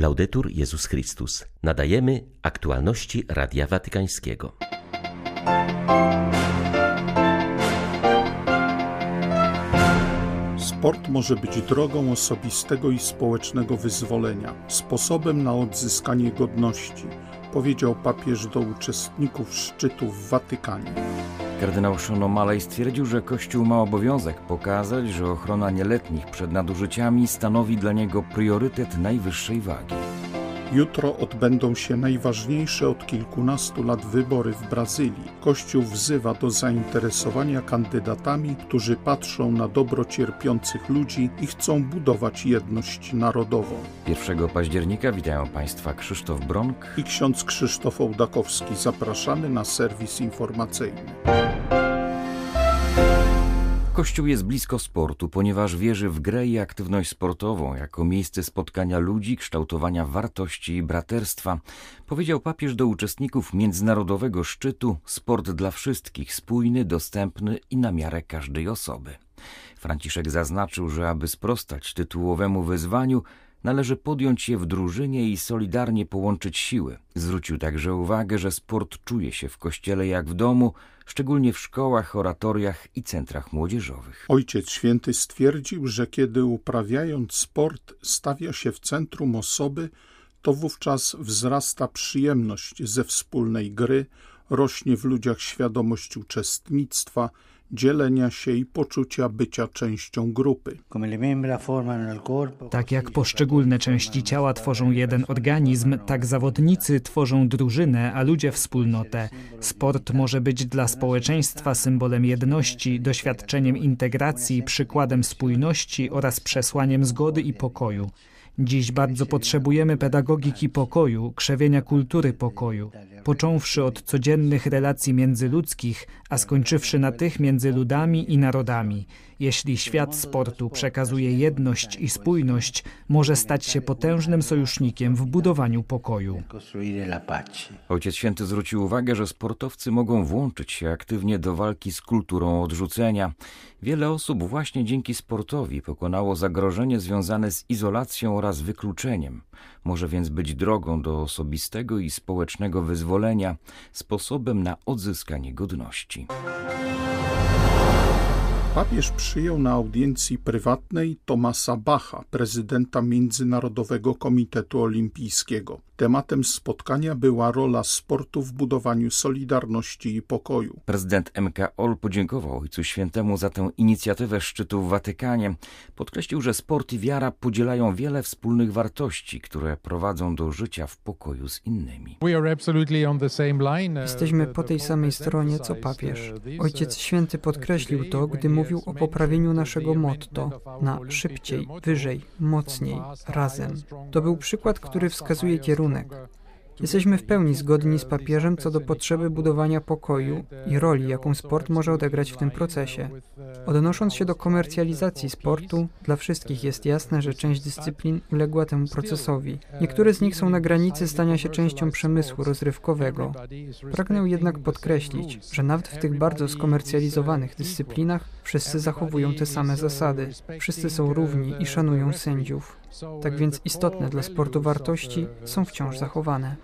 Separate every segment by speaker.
Speaker 1: Laudetur Jezus Chrystus. Nadajemy aktualności Radia Watykańskiego.
Speaker 2: Sport może być drogą osobistego i społecznego wyzwolenia, sposobem na odzyskanie godności, powiedział papież do uczestników szczytu w Watykanie.
Speaker 3: Kardynał Sean O'Malley stwierdził, że Kościół ma obowiązek pokazać, że ochrona nieletnich przed nadużyciami stanowi dla niego priorytet najwyższej wagi.
Speaker 2: Jutro odbędą się najważniejsze od kilkunastu lat wybory w Brazylii. Kościół wzywa do zainteresowania kandydatami, którzy patrzą na dobro cierpiących ludzi i chcą budować jedność narodową.
Speaker 3: 1 października witają Państwa Krzysztof Bronk
Speaker 2: i ksiądz Krzysztof Ołdakowski. Zapraszamy na serwis informacyjny.
Speaker 3: Kościół jest blisko sportu, ponieważ wierzy w grę i aktywność sportową jako miejsce spotkania ludzi, kształtowania wartości i braterstwa, powiedział papież do uczestników międzynarodowego szczytu Sport dla wszystkich, spójny, dostępny i na miarę każdej osoby. Franciszek zaznaczył, że aby sprostać tytułowemu wyzwaniu, należy podjąć je w drużynie i solidarnie połączyć siły. Zwrócił także uwagę, że sport czuje się w kościele jak w domu, szczególnie w szkołach, oratoriach i centrach młodzieżowych.
Speaker 2: Ojciec Święty stwierdził, że kiedy uprawiając sport stawia się w centrum osoby, to wówczas wzrasta przyjemność ze wspólnej gry, rośnie w ludziach świadomość uczestnictwa, dzielenia się i poczucia bycia częścią grupy.
Speaker 4: Tak jak poszczególne części ciała tworzą jeden organizm, tak zawodnicy tworzą drużynę, a ludzie wspólnotę. Sport może być dla społeczeństwa symbolem jedności, doświadczeniem integracji, przykładem spójności oraz przesłaniem zgody i pokoju. Dziś bardzo potrzebujemy pedagogiki pokoju, krzewienia kultury pokoju, począwszy od codziennych relacji międzyludzkich, a skończywszy na tych między ludami i narodami. Jeśli świat sportu przekazuje jedność i spójność, może stać się potężnym sojusznikiem w budowaniu pokoju.
Speaker 3: Ojciec Święty zwrócił uwagę, że sportowcy mogą włączyć się aktywnie do walki z kulturą odrzucenia. Wiele osób właśnie dzięki sportowi pokonało zagrożenie związane z izolacją oraz wykluczeniem. Może więc być drogą do osobistego i społecznego wyzwolenia, sposobem na odzyskanie godności.
Speaker 2: Papież przyjął na audiencji prywatnej Tomasa Bacha, prezydenta Międzynarodowego Komitetu Olimpijskiego. Tematem spotkania była rola sportu w budowaniu solidarności i pokoju.
Speaker 3: Prezydent MKOL podziękował Ojcu Świętemu za tę inicjatywę szczytu w Watykanie. Podkreślił, że sport i wiara podzielają wiele wspólnych wartości, które prowadzą do życia w pokoju z innymi.
Speaker 5: Jesteśmy po tej samej stronie co papież. Ojciec Święty podkreślił to, gdy mówił o poprawieniu naszego motto na szybciej, wyżej, mocniej, razem. To był przykład, który wskazuje kierunek Jesteśmy w pełni zgodni z papieżem co do potrzeby budowania pokoju i roli, jaką sport może odegrać w tym procesie. Odnosząc się do komercjalizacji sportu, dla wszystkich jest jasne, że część dyscyplin uległa temu procesowi. Niektóre z nich są na granicy stania się częścią przemysłu rozrywkowego. Pragnę jednak podkreślić, że nawet w tych bardzo skomercjalizowanych dyscyplinach wszyscy zachowują te same zasady. Wszyscy są równi i szanują sędziów. Tak więc istotne dla sportu wartości są wciąż zachowane.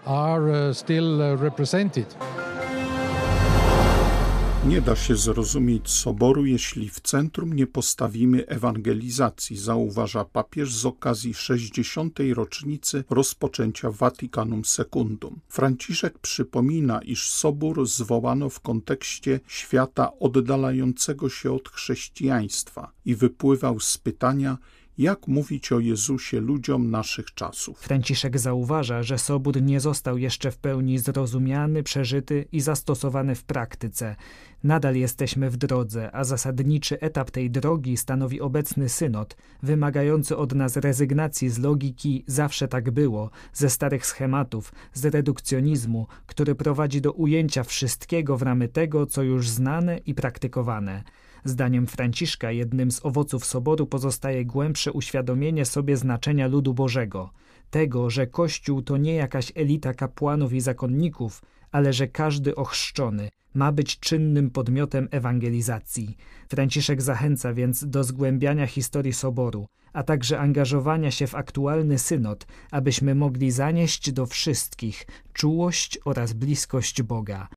Speaker 2: Nie da się zrozumieć soboru, jeśli w centrum nie postawimy ewangelizacji, zauważa papież z okazji 60. rocznicy rozpoczęcia Vaticanum Secundum. Franciszek przypomina, iż sobór zwołano w kontekście świata oddalającego się od chrześcijaństwa i wypływał z pytania, jak mówić o Jezusie ludziom naszych czasów.
Speaker 4: Franciszek zauważa, że Sobór nie został jeszcze w pełni zrozumiany, przeżyty i zastosowany w praktyce. Nadal jesteśmy w drodze, a zasadniczy etap tej drogi stanowi obecny synod, wymagający od nas rezygnacji z logiki zawsze tak było, ze starych schematów, z redukcjonizmu, który prowadzi do ujęcia wszystkiego w ramy tego, co już znane i praktykowane. Zdaniem Franciszka jednym z owoców soboru pozostaje głębsze uświadomienie sobie znaczenia ludu Bożego, tego, że Kościół to nie jakaś elita kapłanów i zakonników, ale że każdy ochrzczony ma być czynnym podmiotem ewangelizacji. Franciszek zachęca więc do zgłębiania historii Soboru, a także angażowania się w aktualny synod, abyśmy mogli zanieść do wszystkich czułość oraz bliskość Boga.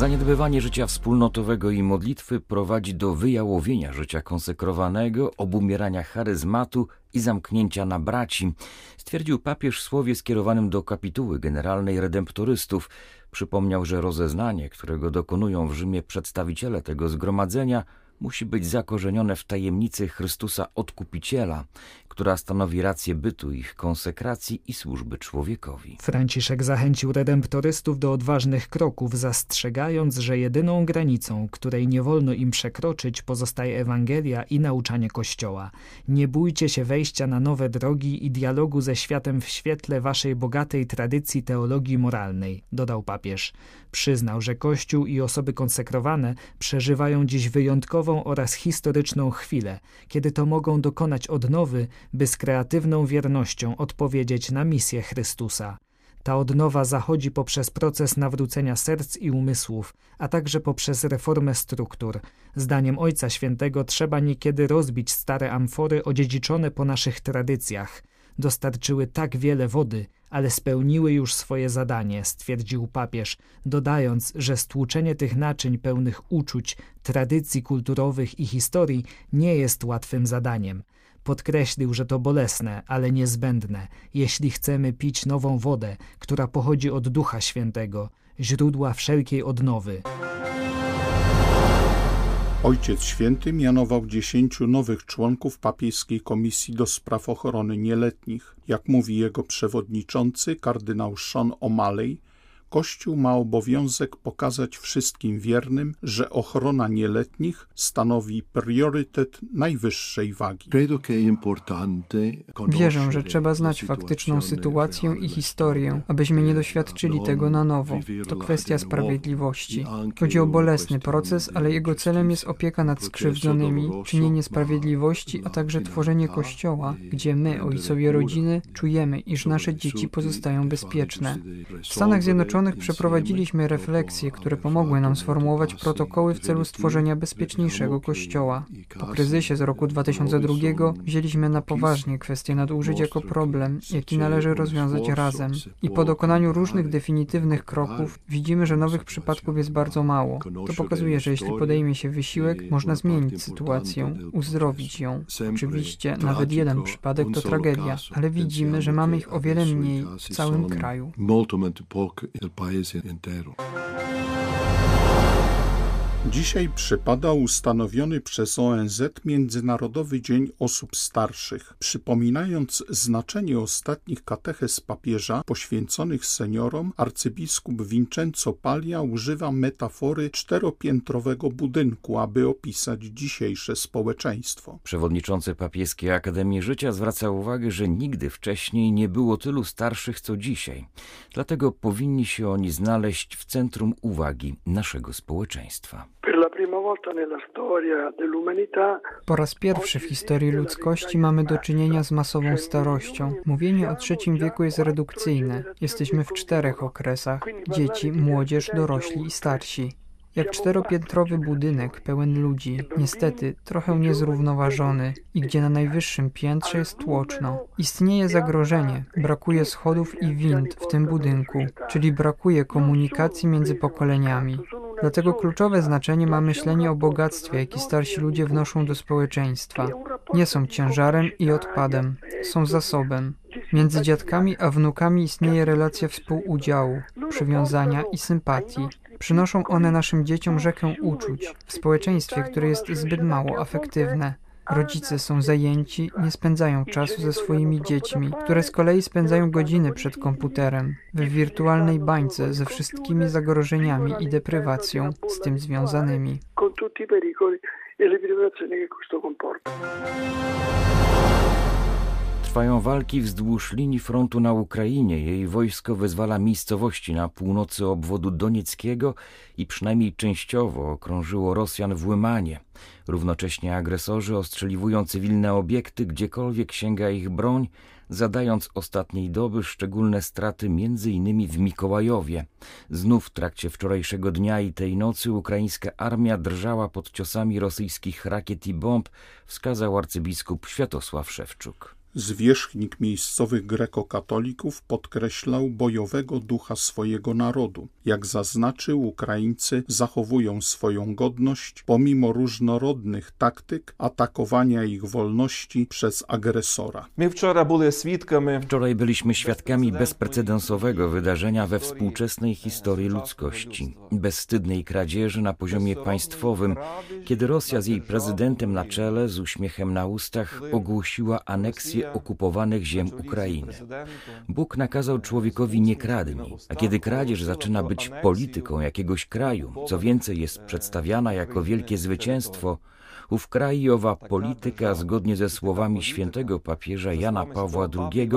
Speaker 3: Zaniedbywanie życia wspólnotowego i modlitwy prowadzi do wyjałowienia życia konsekrowanego, obumierania charyzmatu i zamknięcia na braci, stwierdził papież w słowie skierowanym do kapituły generalnej redemptorystów. Przypomniał, że rozeznanie, którego dokonują w Rzymie przedstawiciele tego zgromadzenia, musi być zakorzenione w tajemnicy Chrystusa Odkupiciela, która stanowi rację bytu ich konsekracji i służby człowiekowi.
Speaker 4: Franciszek zachęcił redemptorystów do odważnych kroków, zastrzegając, że jedyną granicą, której nie wolno im przekroczyć, pozostaje Ewangelia i nauczanie Kościoła. Nie bójcie się wejścia na nowe drogi i dialogu ze światem w świetle waszej bogatej tradycji teologii moralnej, dodał papież. Przyznał, że Kościół i osoby konsekrowane przeżywają dziś oraz historyczną chwilę, kiedy to mogą dokonać odnowy, by z kreatywną wiernością odpowiedzieć na misję Chrystusa. Ta odnowa zachodzi poprzez proces nawrócenia serc i umysłów, a także poprzez reformę struktur. Zdaniem Ojca Świętego trzeba niekiedy rozbić stare amfory odziedziczone po naszych tradycjach. Dostarczyły tak wiele wody, ale spełniły już swoje zadanie, stwierdził papież, dodając, że stłuczenie tych naczyń pełnych uczuć, tradycji kulturowych i historii nie jest łatwym zadaniem. Podkreślił, że to bolesne, ale niezbędne, jeśli chcemy pić nową wodę, która pochodzi od Ducha Świętego, źródła wszelkiej odnowy.
Speaker 2: Ojciec Święty mianował dziesięciu nowych członków papieskiej Komisji do Spraw Ochrony Nieletnich. Jak mówi jego przewodniczący, kardynał Sean O'Malley, Kościół ma obowiązek pokazać wszystkim wiernym, że ochrona nieletnich stanowi priorytet najwyższej wagi.
Speaker 5: Wierzę, że trzeba znać faktyczną sytuację i historię, abyśmy nie doświadczyli tego na nowo. To kwestia sprawiedliwości. Chodzi o bolesny proces, ale jego celem jest opieka nad skrzywdzonymi, czynienie sprawiedliwości, a także tworzenie kościoła, gdzie my, ojcowie rodziny, czujemy, iż nasze dzieci pozostają bezpieczne. W Stanach Zjednoczonych Zjednoczonych przeprowadziliśmy refleksje, które pomogły nam sformułować protokoły w celu stworzenia bezpieczniejszego kościoła. Po kryzysie z roku 2002 wzięliśmy na poważnie kwestię nadużyć jako problem, jaki należy rozwiązać razem. I po dokonaniu różnych definitywnych kroków widzimy, że nowych przypadków jest bardzo mało. To pokazuje, że jeśli podejmie się wysiłek, można zmienić sytuację, uzdrowić ją. Oczywiście nawet jeden przypadek to tragedia, ale widzimy, że mamy ich o wiele mniej w całym kraju
Speaker 2: país entero. Dzisiaj przypada ustanowiony przez ONZ Międzynarodowy Dzień Osób Starszych. Przypominając znaczenie ostatnich katechez papieża poświęconych seniorom, arcybiskup Vincenzo Paglia używa metafory czteropiętrowego budynku, aby opisać dzisiejsze społeczeństwo.
Speaker 3: Przewodniczący Papieskiej Akademii Życia zwraca uwagę, że nigdy wcześniej nie było tylu starszych co dzisiaj. Dlatego powinni się oni znaleźć w centrum uwagi naszego społeczeństwa.
Speaker 5: Po raz pierwszy w historii ludzkości mamy do czynienia z masową starością. Mówienie o trzecim wieku jest redukcyjne. Jesteśmy w czterech okresach: dzieci, młodzież, dorośli i starsi. Jak czteropiętrowy budynek pełen ludzi, niestety trochę niezrównoważony i gdzie na najwyższym piętrze jest tłoczno. Istnieje zagrożenie, brakuje schodów i wind w tym budynku, czyli brakuje komunikacji między pokoleniami. Dlatego kluczowe znaczenie ma myślenie o bogactwie, jakie starsi ludzie wnoszą do społeczeństwa. Nie są ciężarem i odpadem, są zasobem. Między dziadkami a wnukami istnieje relacja współudziału, przywiązania i sympatii. Przynoszą one naszym dzieciom rzekę uczuć w społeczeństwie, które jest zbyt mało afektywne. Rodzice są zajęci, nie spędzają czasu ze swoimi dziećmi, które z kolei spędzają godziny przed komputerem, w wirtualnej bańce ze wszystkimi zagrożeniami i deprywacją z tym związanymi.
Speaker 3: Trwają walki wzdłuż linii frontu na Ukrainie. Jej wojsko wyzwala miejscowości na północy obwodu donieckiego i przynajmniej częściowo okrążyło Rosjan w Łymanie. Równocześnie agresorzy ostrzeliwują cywilne obiekty, gdziekolwiek sięga ich broń, zadając ostatniej doby szczególne straty m.in. w Mikołajowie. Znów w trakcie wczorajszego dnia i tej nocy ukraińska armia drżała pod ciosami rosyjskich rakiet i bomb, wskazał arcybiskup Światosław Szewczuk.
Speaker 2: Zwierzchnik miejscowych grekokatolików podkreślał bojowego ducha swojego narodu. Jak zaznaczył, Ukraińcy zachowują swoją godność pomimo różnorodnych taktyk atakowania ich wolności przez agresora.
Speaker 3: Wczoraj byliśmy świadkami bezprecedensowego wydarzenia we współczesnej historii ludzkości. Bezstydnej kradzieży na poziomie państwowym, kiedy Rosja z jej prezydentem na czele, z uśmiechem na ustach, ogłosiła aneksję okupowanych ziem Ukrainy. Bóg nakazał człowiekowi nie kradnij, a kiedy kradzież zaczyna być polityką jakiegoś kraju, co więcej jest przedstawiana jako wielkie zwycięstwo, ów kraj i owa polityka, zgodnie ze słowami świętego papieża Jana Pawła II,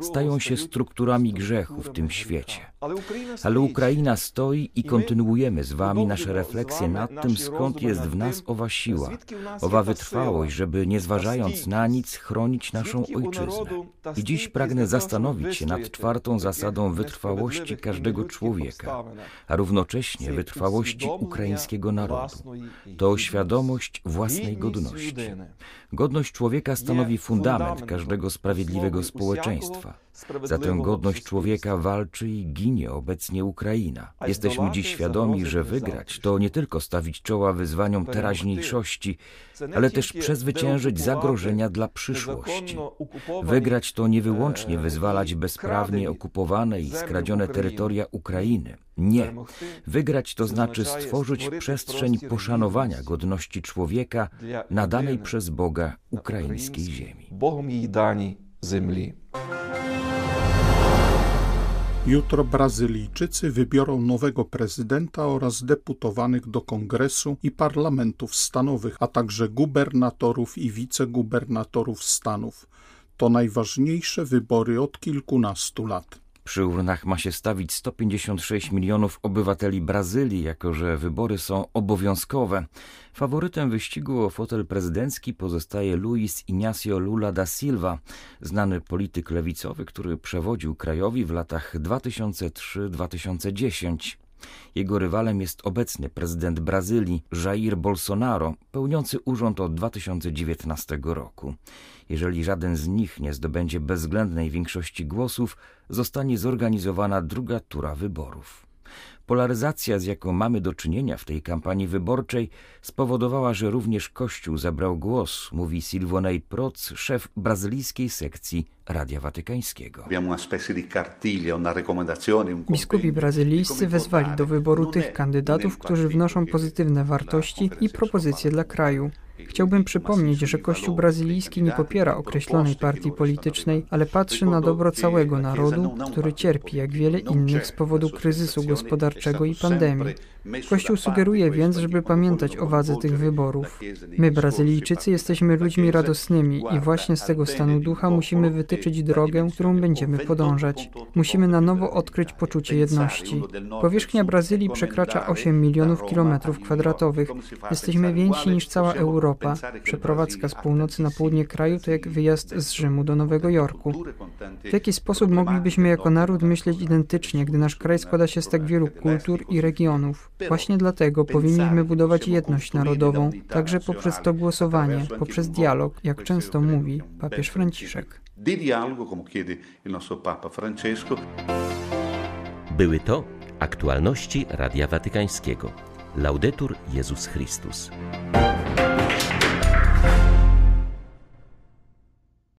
Speaker 3: stają się strukturami grzechu w tym świecie. Ale Ukraina stoi i kontynuujemy z Wami nasze refleksje nad tym, skąd jest w nas owa siła, owa wytrwałość, żeby nie zważając na nic chronić naszą ojczyznę. I dziś pragnę zastanowić się nad czwartą zasadą wytrwałości każdego człowieka, a równocześnie wytrwałości ukraińskiego narodu. To świadomość własnej godności. Godność człowieka stanowi fundament każdego sprawiedliwego społeczeństwa. Za tę godność człowieka walczy i ginie obecnie Ukraina. Jesteśmy dziś świadomi, że wygrać to nie tylko stawić czoła wyzwaniom teraźniejszości, ale też przezwyciężyć zagrożenia dla przyszłości. Wygrać to nie wyłącznie wyzwalać bezprawnie okupowane i skradzione terytoria Ukrainy. Nie. Wygrać to znaczy stworzyć przestrzeń poszanowania godności człowieka nadanej przez Boga Boga ukraińskiej ziemi.
Speaker 6: Bogom jej dani ziemi.
Speaker 2: Jutro Brazylijczycy wybiorą nowego prezydenta oraz deputowanych do kongresu i parlamentów stanowych, a także gubernatorów i wicegubernatorów stanów. To najważniejsze wybory od kilkunastu lat.
Speaker 3: Przy urnach ma się stawić 156 milionów obywateli Brazylii, jako że wybory są obowiązkowe. Faworytem wyścigu o fotel prezydencki pozostaje Luis Inácio Lula da Silva, znany polityk lewicowy, który przewodził krajowi w latach 2003-2010. Jego rywalem jest obecny prezydent Brazylii Jair Bolsonaro, pełniący urząd od 2019 roku. Jeżeli żaden z nich nie zdobędzie bezwzględnej większości głosów, zostanie zorganizowana druga tura wyborów. Polaryzacja, z jaką mamy do czynienia w tej kampanii wyborczej, spowodowała, że również Kościół zabrał głos, mówi Silvonej Proc, szef brazylijskiej sekcji Radia Watykańskiego.
Speaker 5: Biskupi brazylijscy wezwali do wyboru tych kandydatów, którzy wnoszą pozytywne wartości i propozycje dla kraju. Chciałbym przypomnieć, że Kościół brazylijski nie popiera określonej partii politycznej, ale patrzy na dobro całego narodu, który cierpi jak wiele innych z powodu kryzysu gospodarczego i pandemii. Kościół sugeruje więc, żeby pamiętać o wadze tych wyborów. My, Brazylijczycy, jesteśmy ludźmi radosnymi i właśnie z tego stanu ducha musimy wytyczyć drogę, którą będziemy podążać. Musimy na nowo odkryć poczucie jedności. Powierzchnia Brazylii przekracza 8 milionów kilometrów kwadratowych. Jesteśmy więksi niż cała Europa. Przeprowadzka z północy na południe kraju to jak wyjazd z Rzymu do Nowego Jorku. W jaki sposób moglibyśmy jako naród myśleć identycznie, gdy nasz kraj składa się z tak wielu kultur i regionów? Właśnie dlatego powinniśmy budować jedność narodową, także poprzez to głosowanie, poprzez dialog, jak często mówi papież Franciszek.
Speaker 1: Były to aktualności Radia Watykańskiego. Laudetur Jezus Chrystus.